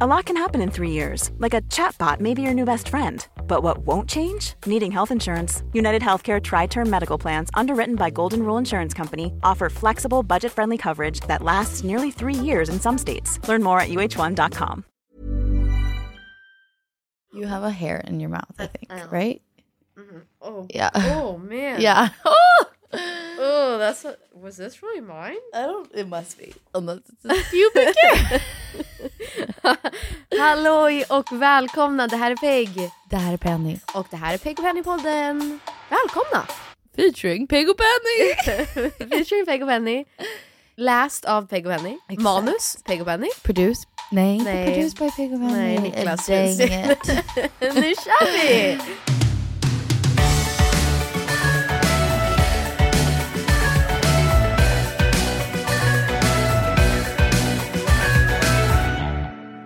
A lot can happen in three years, like a chatbot may be your new best friend. But what won't change? Needing health insurance. United Healthcare Tri Term Medical Plans, underwritten by Golden Rule Insurance Company, offer flexible, budget friendly coverage that lasts nearly three years in some states. Learn more at uh1.com. You have a hair in your mouth, I think, right? Oh. Yeah. Oh man. Yeah. Oh! Oh, that's what, was this really mine? I don't. It must be. Unless it's a pubic Halloj och välkomna, det här är Peg. Det här är Penny. Och det här är Peg och Penny-podden. Välkomna! Featuring Peg och Penny. Featuring Peg och Penny. Läst av Peg och Penny. Exakt. Manus Peg och Penny. Produce. Nej, Nej. produced by Peg och Penny. Nej, Niklas. Dang it. nu kör vi!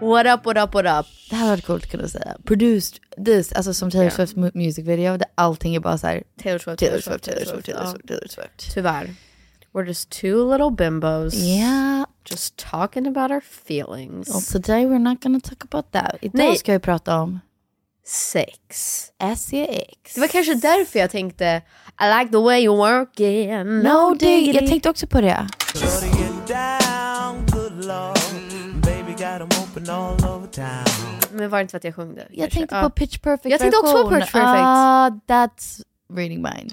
What up, what up, what up? Det här hade varit coolt att kunna säga. Produced this, alltså som Taylor Ja. Swifts mu- music video, där allting är bara så här. Taylor Swift, Taylor Swift, Taylor Swift, Taylor ja. Swift, Taylor Swift. Tyvärr. We're just two little bimbos. Yeah. Just talking about our feelings. Well, today we're not gonna talk about that. Idag Nej. ska vi prata om Sex. SEX. Det var kanske därför jag tänkte I like the way you work it. No, det, jag tänkte också på det. down, good lord. Men var det inte för att jag sjöng det? Jag kanske? tänkte på Pitch Perfect Jag tänkte också på. Pitch Perfect. Ah, that's reading mine.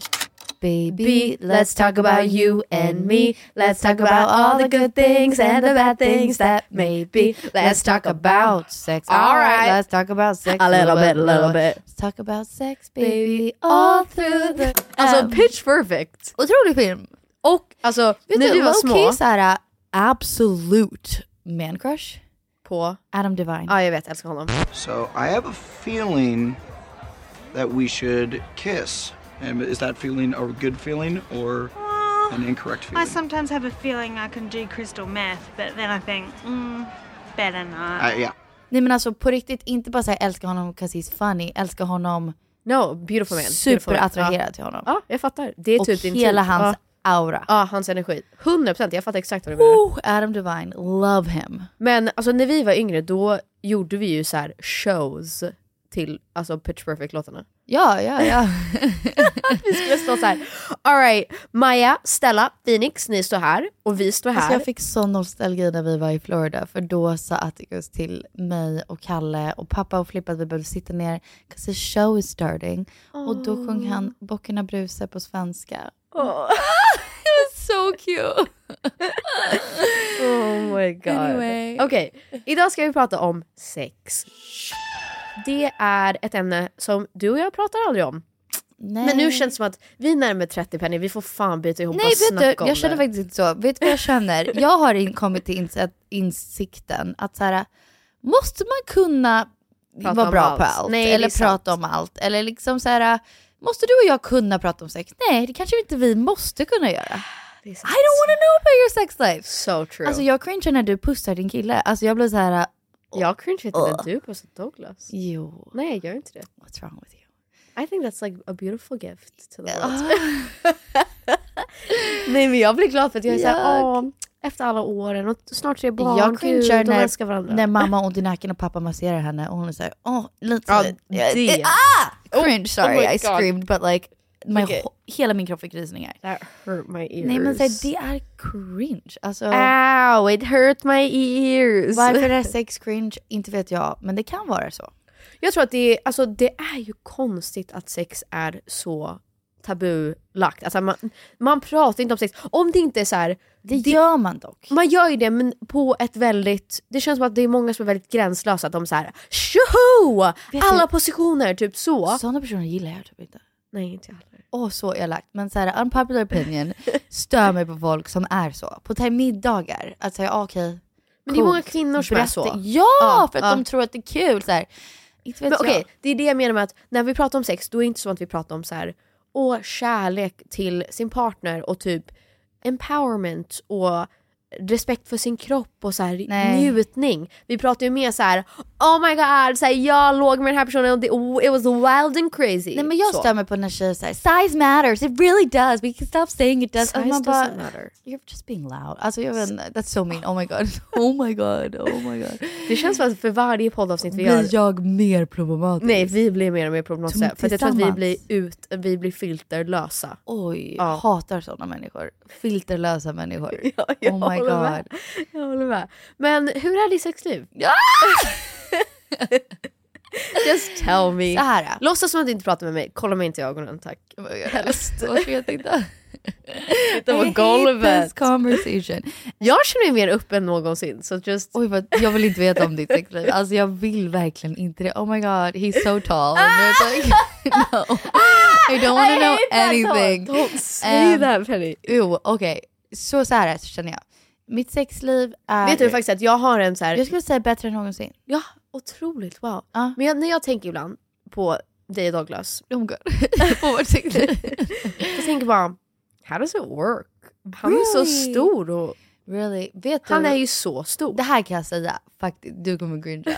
Baby, let's talk about you and me. Let's talk about all the good things and the bad things that may be. Let's talk about sex. All right. Let's talk about sex. A little bit, a little bit. Let's talk about sex, baby. All through the... Alltså Um, Pitch Perfect. Otrolig film. Och alltså när du, vi var små. såhär absolut man crush. På? Adam Devine. Ja jag vet, jag älskar honom. So I have a feeling that we should kiss. And is that feeling a good feeling or an incorrect feeling? I sometimes have a feeling I can do crystal meth, but then I think, mm, better not. Uh, yeah. Nej men alltså på riktigt, inte bara säga älskar honom 'cause he's funny, älskar honom No, beautiful man. superattraherad till honom. Ja, jag fattar. Det är Och typ hela typ. hans ja. Aura. ja, hans energi. 100% jag fattar exakt vad du menar. Oh, Adam Devine, love him. Men alltså när vi var yngre då gjorde vi ju så här shows till alltså Pitch Perfect-låtarna. Ja, ja, ja. Vi skulle stå så här. alright, Maja, Stella, Phoenix, ni står här och vi står här. Alltså jag fick sån nostalgi när vi var i Florida för då sa Atticus till mig och Kalle och pappa och Flippa att vi behövde sitta ner 'cause the show is starting. Och då sjöng han Bockarna brusar på svenska. It was so cute. Oh my god. Anyway. Okej, idag ska vi prata om sex. Det är ett ämne som du och jag pratar aldrig om. Nej. Men nu känns det som att vi är närmare 30 Penny, vi får fan byta ihop Nej och vet snacka du, om jag känner det. faktiskt inte så. Vet du vad jag känner? Jag har in, kommit till insikt, insikten att så här, måste man kunna Prata vara bra allt. på allt. Nej, det eller sant. prata om allt. Eller liksom så här, måste du och jag kunna prata om sex? Nej, det kanske inte vi måste kunna göra. I don't wanna know about your sex life. So true. Alltså jag cringear när du pussar din kille. Alltså jag blir så här. jag cringe inte när du pussar Douglas. jo, Nej, jag gör inte det. what's wrong with you? I think that's like a beautiful gift to the world. Nej men jag blir glad för att jag är såhär, åh, efter alla åren och snart tre barn, jag cringear gud, de när, älskar varandra. när mamma har ont i nacken och pappa masserar henne och hon är såhär, åh, lite... Ja, eh, det. eh, ah! Cringe, sorry, oh I screamed but like, my, ho- hela min kropp fick rysningar. That hurt my ears. Nej men här, det är cringe. Alltså, Ow, it hurt my ears. varför är sex cringe? Inte vet jag, men det kan vara så. Jag tror att det är, alltså, det är ju konstigt att sex är så tabulagt. Alltså, man, man pratar inte om sex. Om det inte är så här, Det, gör man dock. man gör ju det men på ett väldigt, det känns som att det är många som är väldigt gränslösa. Att de så här, tjoho! Alla du- positioner, typ så. Sådana personer gillar jag typ inte. Nej inte jag heller. Åh så elakt. Men så här, unpopular opinion stör mig på folk som är så. På till middagar, att säga ah, okej. Men det är många kvinnor som är så. Ja, Ja, för att ja. de tror att det är kul. Så här. Inte vet Men jag. det är det jag menar med att när vi pratar om sex, då är det inte så att vi pratar om så här, åh, kärlek till sin partner och typ empowerment och respekt för sin kropp och så här njutning. Vi pratar ju mer så här, oh my god, så här, jag låg med den här personen och det, it was wild and crazy. Nej men jag stör mig på när tjejer säger size matters, it really does, we can stop saying it does. Size bara, doesn't matter. You're just being loud. Alltså jag vet that's so mean. Oh my god, oh my god, oh my god. Det känns som att för varje poddavsnitt vi Blir gör jag mer problematisk? Nej vi blir mer och mer problematiska. För att jag tror att vi blir, ut, vi blir filterlösa. Oj, Ja. hatar sådana människor. Filterlösa människor. Ja, jag oh my håller god. med. Jag håller med. Men hur är ditt sexliv? Ja! Just tell me. Så här. Låtsas som att du inte pratar med mig, kolla mig inte i ögonen tack. Helst. Vad ska jag var I hate golvet. conversation. Jag känner mig mer öppen än någonsin så just... Oj, vad, jag vill inte veta om ditt sexliv. Alltså jag vill verkligen inte det. Oh my god, he's so tall. Like, no, I don't want to know anything. Don't say Um, that Penny. Jo, okej. Så, så här känner jag. Mitt sexliv är... Vet du faktiskt att jag har en så här... Jag skulle säga bättre än någonsin. Ja, otroligt wow. Ja. Men jag, när jag tänker ibland på dig och Douglas, Oh my god. På vårt sexliv. jag tänker bara, how does it work? Han är så Really? stor och really? Vet du? han är ju så stor. Det här kan jag säga, faktiskt. Du kommer cringea.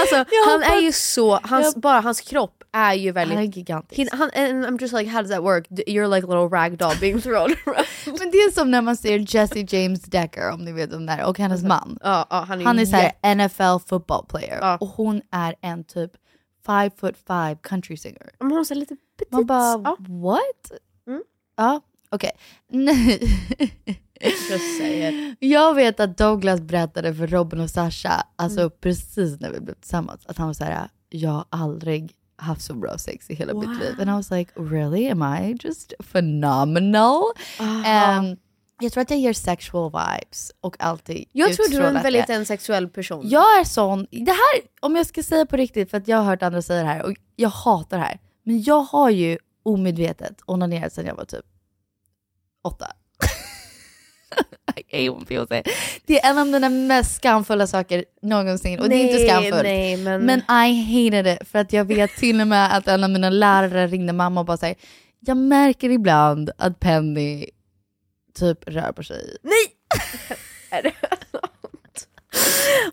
alltså, han är ju så, hans, bara hans kropp är ju Han är väldigt... gigantisk. Han, and I'm just like, how does that work? You're like a little rag doll being thrown around. Men det är som när man ser Jesse James Decker, om ni vet om det är, och hennes man. Ja, ja, han är, Han är såhär NFL football player Ja. och hon är en typ five foot five country singer. Men hon är lite petit. Man bara, what? Mm. Ja, okej. Nej. say it. Jag vet att Douglas berättade för Robin och Sasha, alltså precis när vi blev tillsammans, att han var såhär, jag har aldrig haft så bra sex i hela mitt liv. And I was like, really? Am I just phenomenal? Um, jag tror att jag ger sexual vibes och alltid Jag tror du är en väldigt en sexuell person. Jag är sån, det här, om jag ska säga på riktigt, för att jag har hört andra säga det här och jag hatar det här. Men jag har ju omedvetet onanerat sedan jag var typ åtta. Say it. Det är en av mina mest skamfulla saker någonsin och det är inte skamfullt. Nej, men... Men I hated it för att jag vet till och med att en av mina lärare ringde mamma och bara säger jag märker ibland att Penny typ rör på sig. Nej!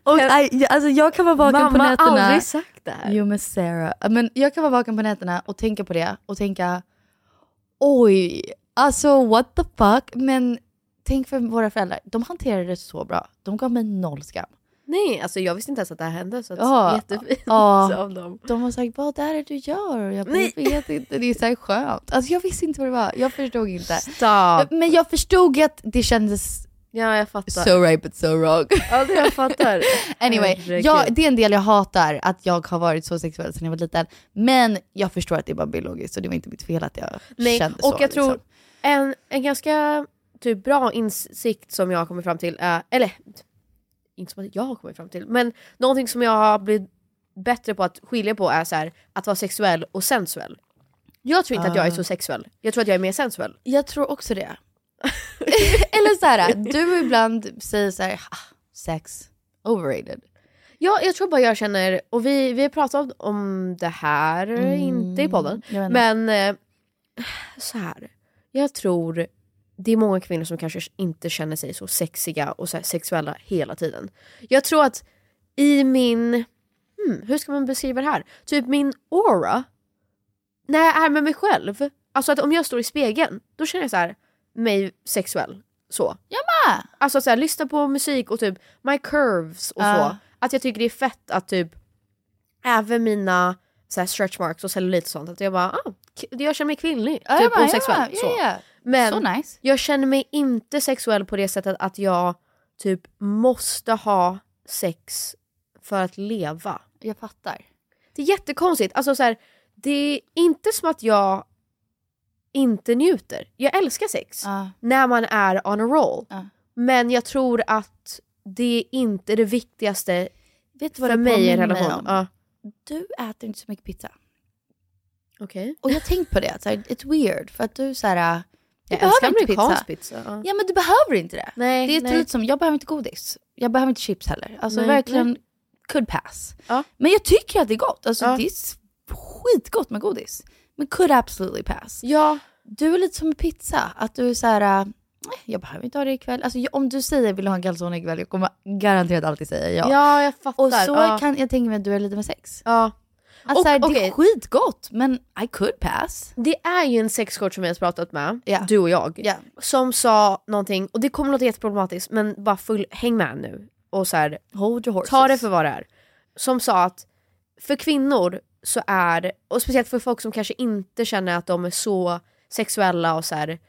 Och I, alltså jag kan vara vaken på Mamma har nätterna. aldrig sagt det här. Jo men Sarah, men jag kan vara vaken på nätterna och tänka på det och tänka oj, alltså what the fuck. Men tänk för våra föräldrar, de hanterade det så bra. De gav mig noll skam. Nej, alltså jag visste inte ens att det här hände så att Ja. jättefint Ja. av dem. De var sagt vad är det du gör? Och Jag, bara, Nej. jag vet inte, det är så skönt. Alltså jag visste inte vad det var, jag förstod inte. Stop. Men jag förstod att det kändes Ja, jag fattar. so right but so wrong. Ja, det jag fattar. Anyway, Herregud. ja, det är en del jag hatar, att jag har varit så sexuell sedan jag var liten. Men jag förstår att det är bara biologiskt och det var inte mitt fel att jag Nej, kände och så. jag tror liksom. en, en ganska typ bra insikt som jag har kommit fram till, är, eller inte som att jag har kommit fram till, men någonting som jag har blivit bättre på att skilja på är så här, att vara sexuell och sensuell. Jag tror inte att jag är Ah. så sexuell, jag tror att jag är mer sensuell. Jag tror också det. Eller så här, du ibland säger så här, ah, sex, overrated. Ja, jag tror bara jag känner, och vi, vi har pratat om det här, inte i podden, men eh, så här. Jag tror det är många kvinnor som kanske inte känner sig så sexiga och så sexuella hela tiden. Jag tror att i min, hmm, hur ska man beskriva det här? Typ min aura, när jag är med mig själv, alltså att om jag står i spegeln, då känner jag så här mig sexuell. Så. Jag med! Alltså så här, lyssna på musik och typ my curves och Ja. så. Att jag tycker det är fett att typ även mina så här, stretch marks och cellulit och sånt, att jag bara, ah, jag känner mig kvinnlig. Ja, typ jag med, och sexuell. jag med. så. Men Så nice. jag känner mig inte sexuell på det sättet att jag typ måste ha sex för att leva. Jag fattar. Det är jättekonstigt. Alltså så här, det är inte som att jag inte njuter. Jag älskar sex Ja. när man är on a roll. Ja. Men jag tror att det är inte det viktigaste Vet vad för mig i en relation. Ja. Du äter inte så mycket pizza. Okej. Och jag har tänkt på det, att it's weird för att du så här, Jag behöver älskar amerikansk pizza. pizza. Ja. Men du behöver inte det. Nej, det är nej. lite som, jag behöver inte godis. Jag behöver inte chips heller. Alltså Nej, verkligen, nej. could pass. Ja. Men jag tycker att det är gott. Alltså Ja. det är skitgott med godis. Men could absolutely pass. Ja, Du är lite som med pizza, att du är så här, äh, "Nej, jag behöver inte ha det ikväll. Alltså om du säger vill du ha en calzone ikväll, jag kommer garanterat alltid säga ja. ja. jag fattar. Och så ja. kan jag tänka mig att du är lite med sex. ja. Alltså Och, det okej. är skitgott men I could pass. Det är ju en sexcoach som jag har pratat med, Ja. du och jag, Ja. som sa någonting, och det kommer låta jätteproblematiskt men bara full, häng med nu och så här, Hold your horses. ta det för vad det är. Som sa att för kvinnor så är, och speciellt för folk som kanske inte känner att de är så sexuella och så här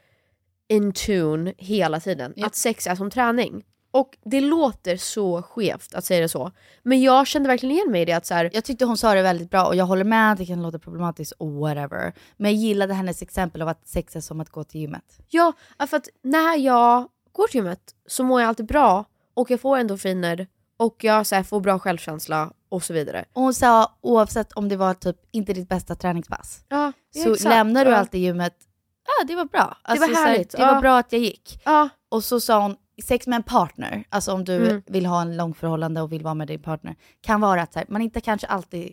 in tune hela tiden, Ja. att sex är som träning. Och det låter så skevt att säga det så, men jag kände verkligen igen mig i det att så här, Jag tyckte hon sa det väldigt bra och jag håller med att det kan låta problematiskt och whatever. Men jag gillade hennes exempel av att sex är som att gå till gymmet. Ja, för att när jag går till gymmet så mår jag alltid bra och jag får endorfiner och jag så här, får bra självkänsla och så vidare. Och hon sa oavsett om det var typ inte ditt bästa träningspass Ja, så lämnar du alltid gymmet, ja det var bra. Alltså, var så här, härligt, det ja. var bra att jag gick. Ja, Och så sa hon, sex med en partner, alltså om du Mm. vill ha en lång förhållande och vill vara med din partner, kan vara att så här, man inte kanske alltid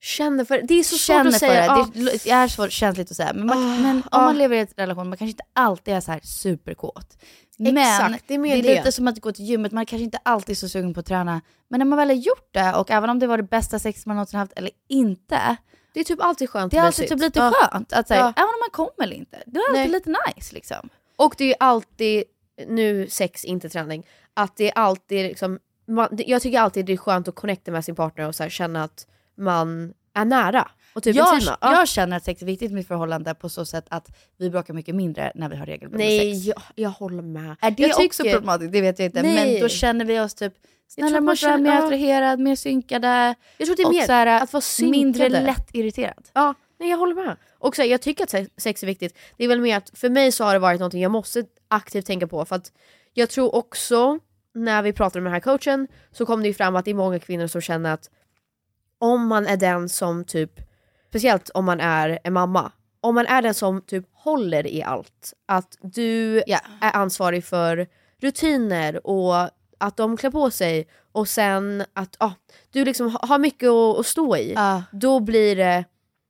känner för det. är så svårt att för säga. det. Ja. Det, det är svårt, känsligt att säga. Men, man, Ah, men om ah. man lever i en relation, man kanske inte alltid är så här superkåt. Men Exakt, det är det är det. lite som att gå till gymmet, man kanske inte alltid är så sugen på att träna. Men när man väl har gjort det, och även om det var det bästa sex man någonsin haft eller inte, Det är typ alltid skönt det är alltid typ lite skönt. Att säga, Ja. även om man kommer eller inte, det är alltid Nej. lite nice liksom. Och det är alltid, nu sex inte träning, att det alltid liksom, man, jag tycker alltid det är skönt att connecta med sin partner och så här, känna att man är nära. Och typ jag. Ja. jag känner att sex är viktigt i mitt förhållande på så sätt att vi bråkar mycket mindre när vi har regelbundet Nej, sex. jag, jag håller med. Är det jag också problematiskt? Det vet jag inte. Nej. Men då känner vi oss typ snällare mot varandra, mer känner- ja. attraherad, mer synkade. Jag tror det är mer här, att vara synkade. mindre lätt irriterad. Ja, nej, jag håller med. Och så, här, jag tycker att se- sex är viktigt. Det är väl mer att för mig så har det varit någonting jag måste aktivt tänka på. För att jag tror också, när vi pratar med den här coachen, så kom det ju fram att det är många kvinnor som känner att om man är den som typ, speciellt om man är en mamma, om man är den som typ håller i allt, att du Ja. är ansvarig för rutiner och att de klär på sig och sen att ah, du liksom ha- har mycket att, att stå i Ja. då blir det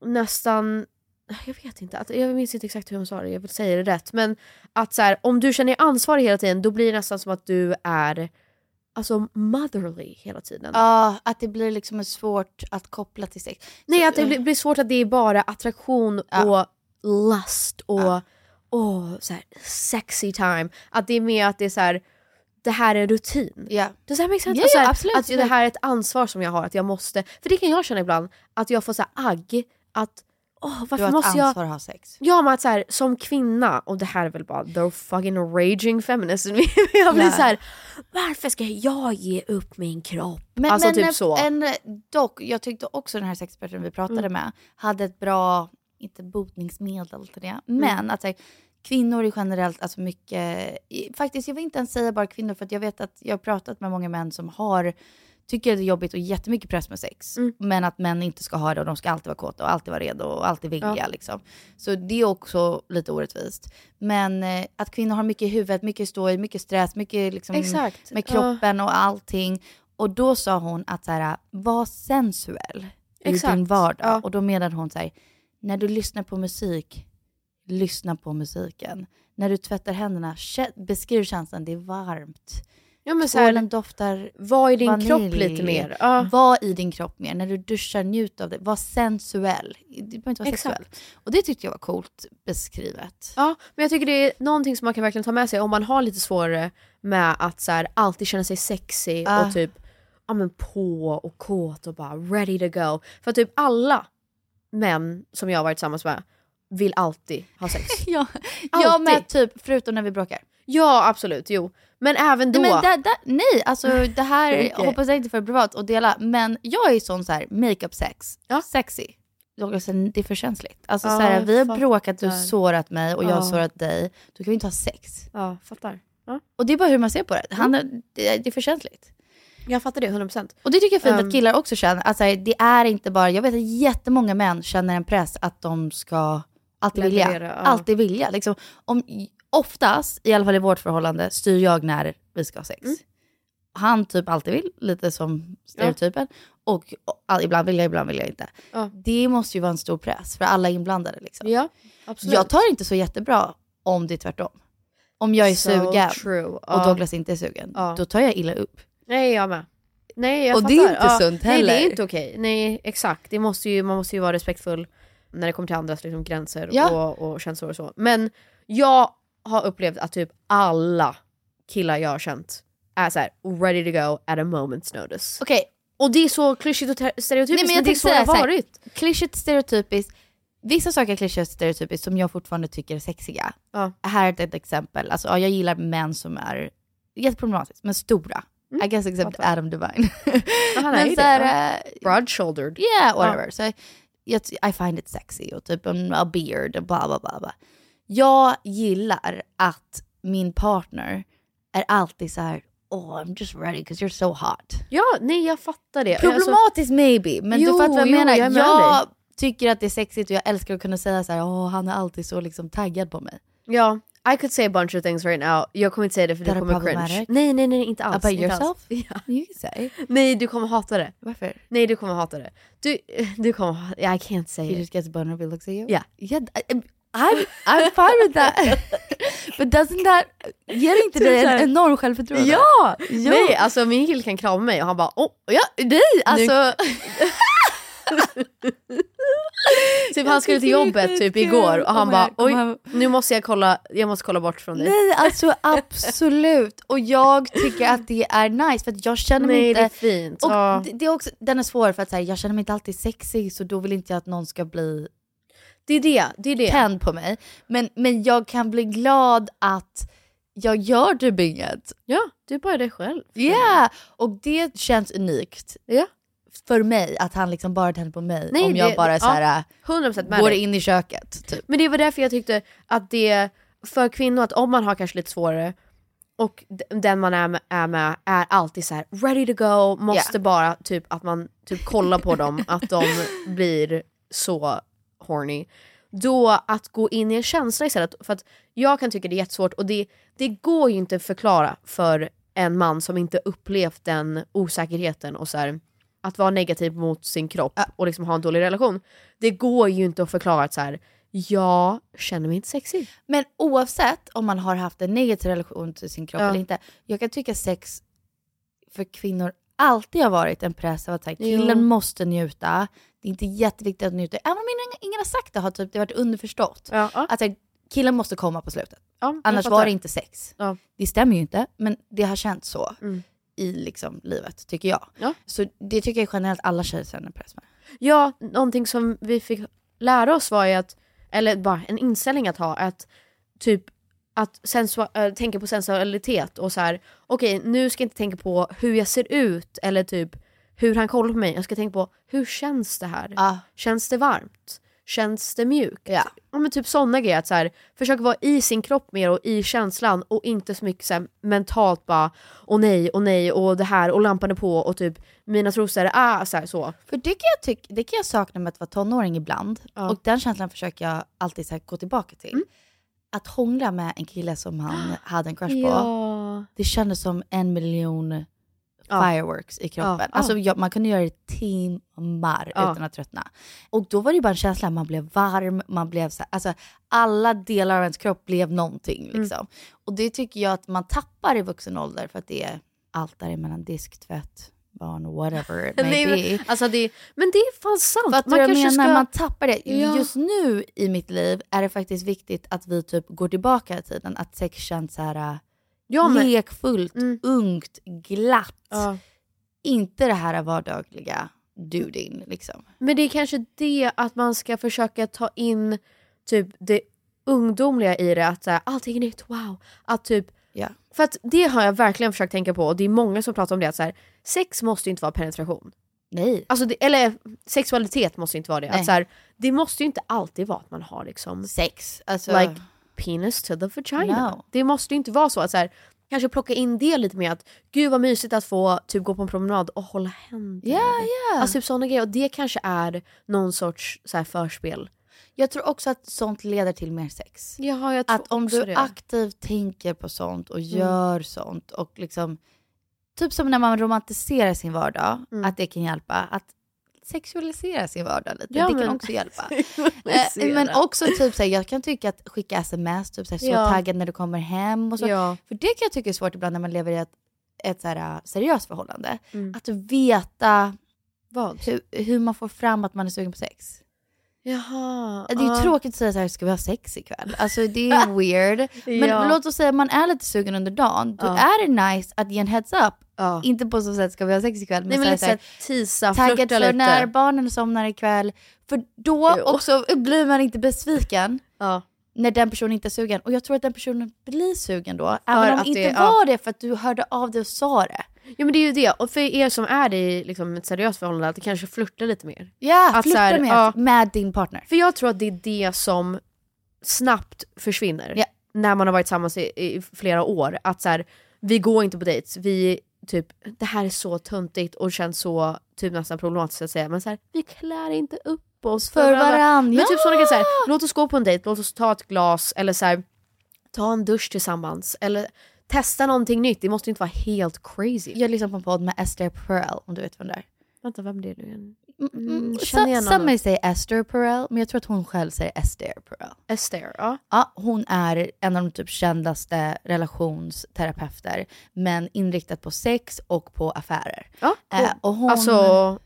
nästan, jag vet inte, att, jag minns inte exakt hur hon sa det, jag vill säga det rätt, men att så här, om du känner dig ansvarig hela tiden då blir det nästan som att du är alltså motherly hela tiden. Ja, att det blir liksom svårt att koppla till sex. Nej, Så- att det blir, blir svårt att det är bara attraktion Ja. och lust och Ja. åh, så här, sexy time. Att det är mer att det är så här, det här är rutin. Ja. Does that make sense? Så här, absolut, Att det här är ett ansvar som jag har, att jag måste, för det kan jag känna ibland, att jag får så här agg, att åh, Du har ett måste jag ansvar att ha sex. Ja men att så här, som kvinna, och det här är väl bara the fucking raging feminism, jag blir så här, varför ska jag ge upp min kropp? Men, alltså men typ så. En, dock, jag tyckte också den här sexperten vi pratade Mm. med hade ett bra, inte botningsmedel till det, Mm. men att så här, kvinnor är generellt alltså mycket, faktiskt jag vill inte ens säga bara kvinnor för att jag vet att jag har pratat med många män som har tycker det är jobbigt och jättemycket press med sex. Mm. Men att män inte ska ha det och de ska alltid vara kåta och alltid vara redo och alltid vilja. Ja. Liksom. Så det är också lite orättvist. Men eh, att kvinnor har mycket i huvudet, mycket stå i, mycket stress, mycket liksom Exakt. med Ja. kroppen och allting. Och då sa hon att så här, var sensuell i Exakt. din vardag. Ja. Och då menade hon så här, när du lyssnar på musik, lyssna på musiken. När du tvättar händerna, beskriv känslan, det är varmt. Ja, men så här, Tvålen doftar var i din vanilj. kropp lite mer. Ja. Var i din kropp mer. När du duschar, njut av det. Var sensuell. Det behöver inte vara Exakt. sexuell. Och det tyckte jag var coolt beskrivet. Ja, men jag tycker det är någonting som man kan verkligen ta med sig om man har lite svårare med att så här, alltid känna sig sexy Ja. och typ ja, men på och kåt och bara ready to go. För typ alla män som jag har varit tillsammans med vill alltid ha sex. Ja, jag Alltid. med typ, förutom när vi bråkar. ja absolut, jo. Men även då. Nej, men där, där, nej, alltså det här Okej. hoppas jag inte för privat att dela, men jag är sån så här makeup sex, Ja. sexy. Det är för känsligt. Alltså Ja, så här, vi har bråkat, du har sårat mig och jag har sårat dig. Då kan vi inte ha sex. Ja, fattar. Ja. Och det är bara hur man ser på det. Han, Mm. det, det är för känsligt. Jag fattar det 100%. Och det tycker jag är fint Um, att killar också känner. Alltså, det är inte bara, jag vet att jättemånga män känner en press att de ska alltid vilja. Alltid vilja. Liksom, om, oftast, i alla fall i vårt förhållande, styr jag när vi ska ha sex. Mm. Han typ alltid vill, lite som stereotypen. Och, och all, ibland vill jag, ibland vill jag inte. Ja. Det måste ju vara en stor press för alla inblandade. Liksom. Ja, absolut. Jag tar inte så jättebra om det är tvärtom. Om jag är So sugen true. och Ja. Douglas inte är sugen, Ja. då tar jag illa upp. Nej, jag med. Nej, jag Och fattar. det är inte sunt Nej, det heller. är inte okej. Nej, exakt. Det måste ju, man måste ju vara respektfull när det kommer till andras liksom, gränser Ja. och, och känslor och så. Men jag har upplevt att typ alla killar jag har känt är så här ready to go at a moment's notice. Okej, Och det är så klyschigt och ter- stereotypiskt Nej, men jag men det är så det har så varit. klyschigt stereotypiskt. Vissa saker är klyschigt stereotypiskt som jag fortfarande tycker är sexiga. Ja. Här är ett exempel. Alltså, ja, jag gillar män som är jätteproblematiskt, men stora. I guess except fattar. Adam Devine. Ja, är men så här, ja. eh, Broad-shouldered. Yeah, whatever. Så jag, I find it sexy och typ en a beard och bla bla bla. bla. Jag gillar att min partner är alltid så här. Oh, I'm just ready because you're so hot. Ja, nej jag fattar det. Alltså, Problematiskt maybe, men Jo, du fattar vad jag jo, menar. jag Jag, tycker att det är sexigt och jag älskar att kunna säga så här, åh han är alltid så liksom taggad på mig. Ja, I could say a bunch of things right now. Jag kommer inte säga det för That du are kommer cringe. Nej, nej, nej, inte alls. About inte alls. yourself? Ja. You can say. Nej, du kommer hata det. Varför? Nej, du kommer hata det. Du, du kommer I can't say He it. just gets a boner if he looks at you? Yeah. yeah I'm, I'm fine with that. But doesn't that, ger inte det en enorm självförtroende? Ja! Jo. Nej, alltså min kille kan krama mig och han bara oh, Ja, nej alltså. Typ han skulle till jobbet typ igår och han Oh bara oj, nu måste jag kolla, jag måste kolla bort från dig. Nej alltså absolut. Och jag tycker att det är nice för att jag känner mig Nej, inte... det är fint. Och Ja. det, det är också, den är svår för att säga jag känner mig inte alltid sexig så då vill inte jag att någon ska bli Det är det, det är det. tänd på mig. Men, men jag kan bli glad att jag gör typ inget. Ja, du är bara dig själv. Yeah! Och det känns unikt Ja. för mig att han liksom bara tänder på mig Nej, om jag det- bara ja, så här, 100% med går in i köket. Typ. Men det var därför jag tyckte att det, för kvinnor, att om man har kanske lite svårare och den man är med, är med är alltid så här ready to go, måste Yeah. bara typ att man typ kollar på dem, att de blir så horny. Då att gå in i en känsla istället, för att jag kan tycka det är jättesvårt och det, det går ju inte att förklara för en man som inte upplevt den osäkerheten och så här, att vara negativ mot sin kropp och liksom ha en dålig relation. Det går ju inte att förklara att så här, jag känner mig inte sexig. Men oavsett om man har haft en negativ relation till sin kropp Ja. eller inte. Jag kan tycka sex för kvinnor alltid har varit en press av att här, Jo. killen måste njuta. Det är inte jätteviktigt att njuta. Även om ingen, ingen har sagt det har typ, det varit underförstått. Ja, ja. Att här, killen måste komma på slutet. Ja, Annars var det inte sex. Det stämmer ju inte, men det har känts så Mm. i liksom livet, tycker jag. Ja. Så det tycker jag generellt alla tjejer känner press med. Ja, någonting som vi fick lära oss var ju att, eller bara en inställning att ha, att typ att sensua- äh, tänka på sensualitet och så här. okej nu ska jag inte tänka på hur jag ser ut eller typ hur han kollar på mig, jag ska tänka på hur känns det här? Ja. Känns det varmt? Känns det mjukt? Ja. men typ sådana grejer, att så här, försöka vara i sin kropp mer och i känslan och inte så mycket så här, mentalt bara åh nej, och nej och det här och lampan är på och typ mina trosor, ah så här, så. För det kan, jag tyck, det kan jag sakna med att vara tonåring ibland. Ja. Och den känslan försöker jag alltid så gå tillbaka till. Mm. Att hångla med en kille som han hade en crush på. Ja. Det kändes som en miljon Ja. fireworks i kroppen. Ja. Alltså jag, man kunde göra det timmar Ja. utan att tröttna. Och då var det bara en känsla, man blev varm, man blev så här, alltså alla delar av ens kropp blev någonting Mm. liksom. Och det tycker jag att man tappar i vuxen ålder för att det är allt däremellan disk, tvätt, barn, whatever it may be. men, alltså det, men det är fan sant. Fattar jag menar? ska- Man tappar det. Ja. Just nu i mitt liv är det faktiskt viktigt att vi typ går tillbaka i tiden. Att sex känns så här Ja, men- lekfullt, ungt, glatt. Ja. Inte det här vardagliga dudin liksom. Men det är kanske det att man ska försöka ta in typ det ungdomliga i det, att så här, allting är nytt, wow. Att typ, Ja. För att det har jag verkligen försökt tänka på och det är många som pratar om det, att så här, sex måste inte vara penetration. Nej. Alltså det, eller sexualitet måste inte vara det. Nej. Att så här, det måste ju inte alltid vara att man har liksom Sex. Alltså, like penis to the vagina. No. Det måste ju inte vara så att så här, kanske plocka in det lite mer att gud vad mysigt att få typ gå på en promenad och hålla händer. Ja, ja. Alltså typ sådana grejer. Och det kanske är någon sorts så här, förspel. jag tror också att sånt leder till mer sex. Ja, jag tror Att om du det. Mm. aktivt tänker på sånt och gör sånt och liksom Typ som när man romantiserar sin vardag, Mm. att det kan hjälpa. Att sexualisera sin vardag lite, Ja, det men- kan också hjälpa. Eh, Sexualisera. men också typ såhär, jag kan tycka att skicka sms, typ såhär, så Ja. taggad när du kommer hem och så. Ja. För det kan jag tycka är svårt ibland när man lever i ett, ett såhär, seriöst förhållande. Mm. Att veta Vad? hur, hur man får fram att man är sugen på sex. Jaha. Det är ju ja. tråkigt att säga så här, ska vi ha sex ikväll? Alltså det är weird. Men Ja. låt oss säga att man är lite sugen under dagen. Då Ja. är det nice att ge en heads up. Ja. Inte på så sätt, ska vi ha sex ikväll? Nej men så här, lite så här, tisa, för när barnen somnar ikväll. För då Jo. också blir man inte besviken när den personen inte är sugen. Och jag tror att den personen blir sugen då. För Även om att inte det- var det för att du hörde av dig och sa det. Ja men det är ju det. Och för er som är i liksom, ett seriöst förhållande, att kanske flirtar lite mer. Ja, så här, med, ja. med din partner. För jag tror att det är det som snabbt försvinner. Ja. När man har varit tillsammans i, i flera år. Att så här, vi går inte på dates, vi typ, det här är så töntigt och känns så typ nästan problematiskt att säga. Men så här, vi klär inte upp oss För varann, Men typ sådana grejer, så här, ja! låt oss gå på en dejt, låt oss ta ett glas eller så här, ta en dusch tillsammans. Eller testa någonting nytt, det måste inte vara helt crazy. Jag lyssnar på en podd med Esther Perel, om du vet vem det är. Vänta, vem är det nu igen? Mm, Mm, igen Some honom. säger Esther Perel, men jag tror att hon själv säger Esther Perel. Esther, ja. Ja, hon är en av de typ kändaste relationsterapeuter, men inriktat på sex och på affärer. ja cool. Eh, och hon, Alltså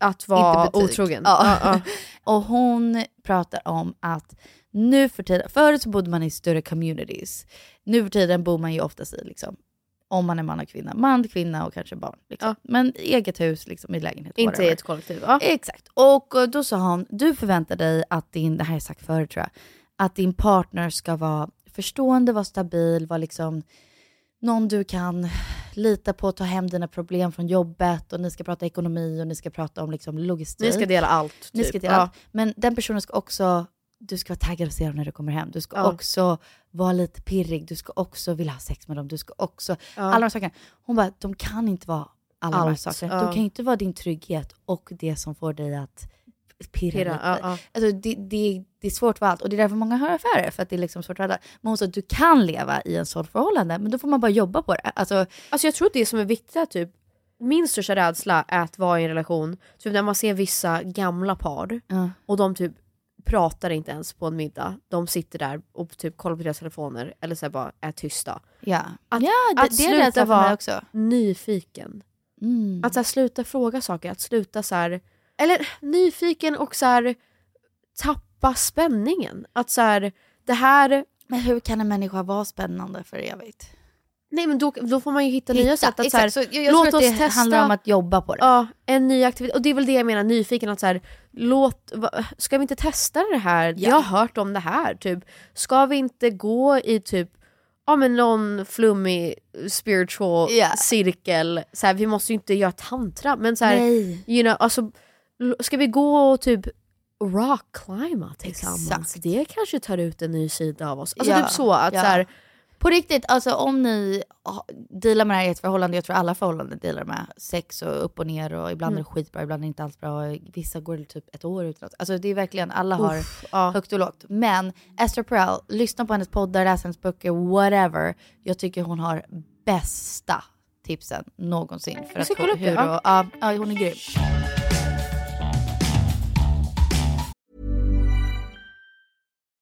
att vara otrogen. Ja. Ja, ja. och hon pratar om att nu för tiden, förut så bodde man i större communities. Nu för tiden bor man ju oftast i, liksom, om man är man och kvinna, man, kvinna och kanske barn. Liksom. Ja. Men eget hus, liksom, i lägenhet. Inte i ett kollektiv. Ja. Exakt. Och eh, då sa hon, du förväntar dig att din, det här har jag sagt förut tror jag, att din partner ska vara förstående, vara stabil, vara liksom någon du kan lita på, ta hem dina problem från jobbet och ni ska prata ekonomi och ni ska prata om liksom logistik. Ni ska dela allt. Ni typ. ska dela ja. allt. Men den personen ska också, du ska vara taggad och se dem när du kommer hem. Du ska Ja. också vara lite pirrig, du ska också vilja ha sex med dem, du ska också, Ja. alla de här sakerna. Hon bara, de kan inte vara alla de här Allt, sakerna. ja. De kan inte vara din trygghet och det som får dig att pirra, Pirra, lite. ja. Alltså, det, det, det är svårt för allt och det är därför många har affärer, för att det är liksom svårt alla. Men hon sa att du kan leva i en sån förhållande, men då får man bara jobba på det. Alltså, Alltså jag tror det som är viktigt är typ, min största rädsla är att vara i en relation, typ när man ser vissa gamla par och de typ pratar inte ens på en middag. De sitter där och typ kollar på deras telefoner eller så bara är tysta. Ja, Att- ja det, att det är sluta mig vara- också. Nyfiken. Mm. Att så här, sluta fråga saker, att sluta så här, eller nyfiken och så här, tappa spänningen. Att så här, det här, Men hur kan en människa vara spännande för evigt? Nej men då, då får man ju hitta, nya Hitta, sätt. Att, så exakt. här, Så jag, jag låt oss det testa. handlar om att jobba på det. Ja, en ny aktivitet. Och det är väl det jag menar, nyfiken. Att så här, låt, va, ska vi inte testa det här? Ja. Jag har hört om det här. Typ. Ska vi inte gå i typ ja, men någon flummig spiritual Ja. cirkel? Så här, vi måste ju inte göra tantra, men så här, Nej. you know, alltså, ska vi gå och typ rockclimba tillsammans? Exakt. Det kanske tar ut en ny sida av oss. Alltså Ja, typ så. att ja. så här, På riktigt, alltså om ni dealar med det här i ett förhållande, jag tror alla förhållanden dealar med sex och upp och ner och ibland Mm. är det skitbra, ibland är det inte alls bra. och Vissa går det typ ett år utan att, alltså det är verkligen, alla har Uff, ja. högt och lågt. Men Esther Perel, lyssna på hennes poddar, läs hennes böcker, whatever. Jag tycker hon har bästa tipsen någonsin. För att upp hur, ja. ja. Ja, hon är grym.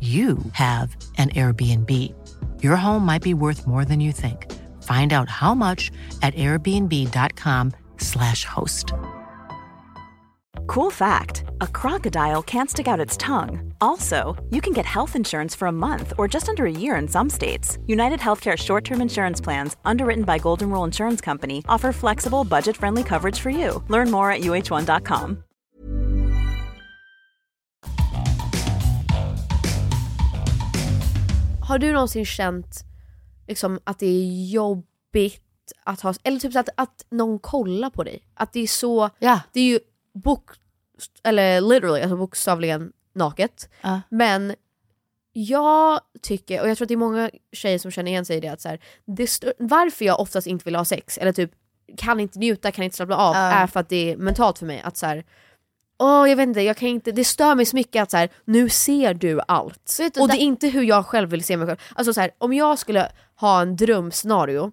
you have an Airbnb. Your home might be worth more than you think. Find out how much at airbnb.com/slash host. Cool fact a crocodile can't stick out its tongue. Also, you can get health insurance for a month or just under a year in some states. United Healthcare short term insurance plans, underwritten by Golden Rule Insurance Company, offer flexible, budget friendly coverage for you. Learn more at uh1.com. Har du någonsin känt liksom, att det är jobbigt att ha, eller typ så att, att någon kollar på dig? Att det är så, Ja. det är ju bok, eller literally, alltså bokstavligen naket. Ja. Men jag tycker, och jag tror att det är många tjejer som känner igen sig i det, att så här, det varför jag oftast inte vill ha sex, eller typ kan inte njuta, kan inte slappna av, Ja. är för att det är mentalt för mig. Att så här, Åh jag vet inte, jag kan inte, det stör mig så mycket att så här, nu ser du allt. Du, och det är inte hur jag själv vill se mig själv. Alltså så här, om jag skulle ha en drömscenario,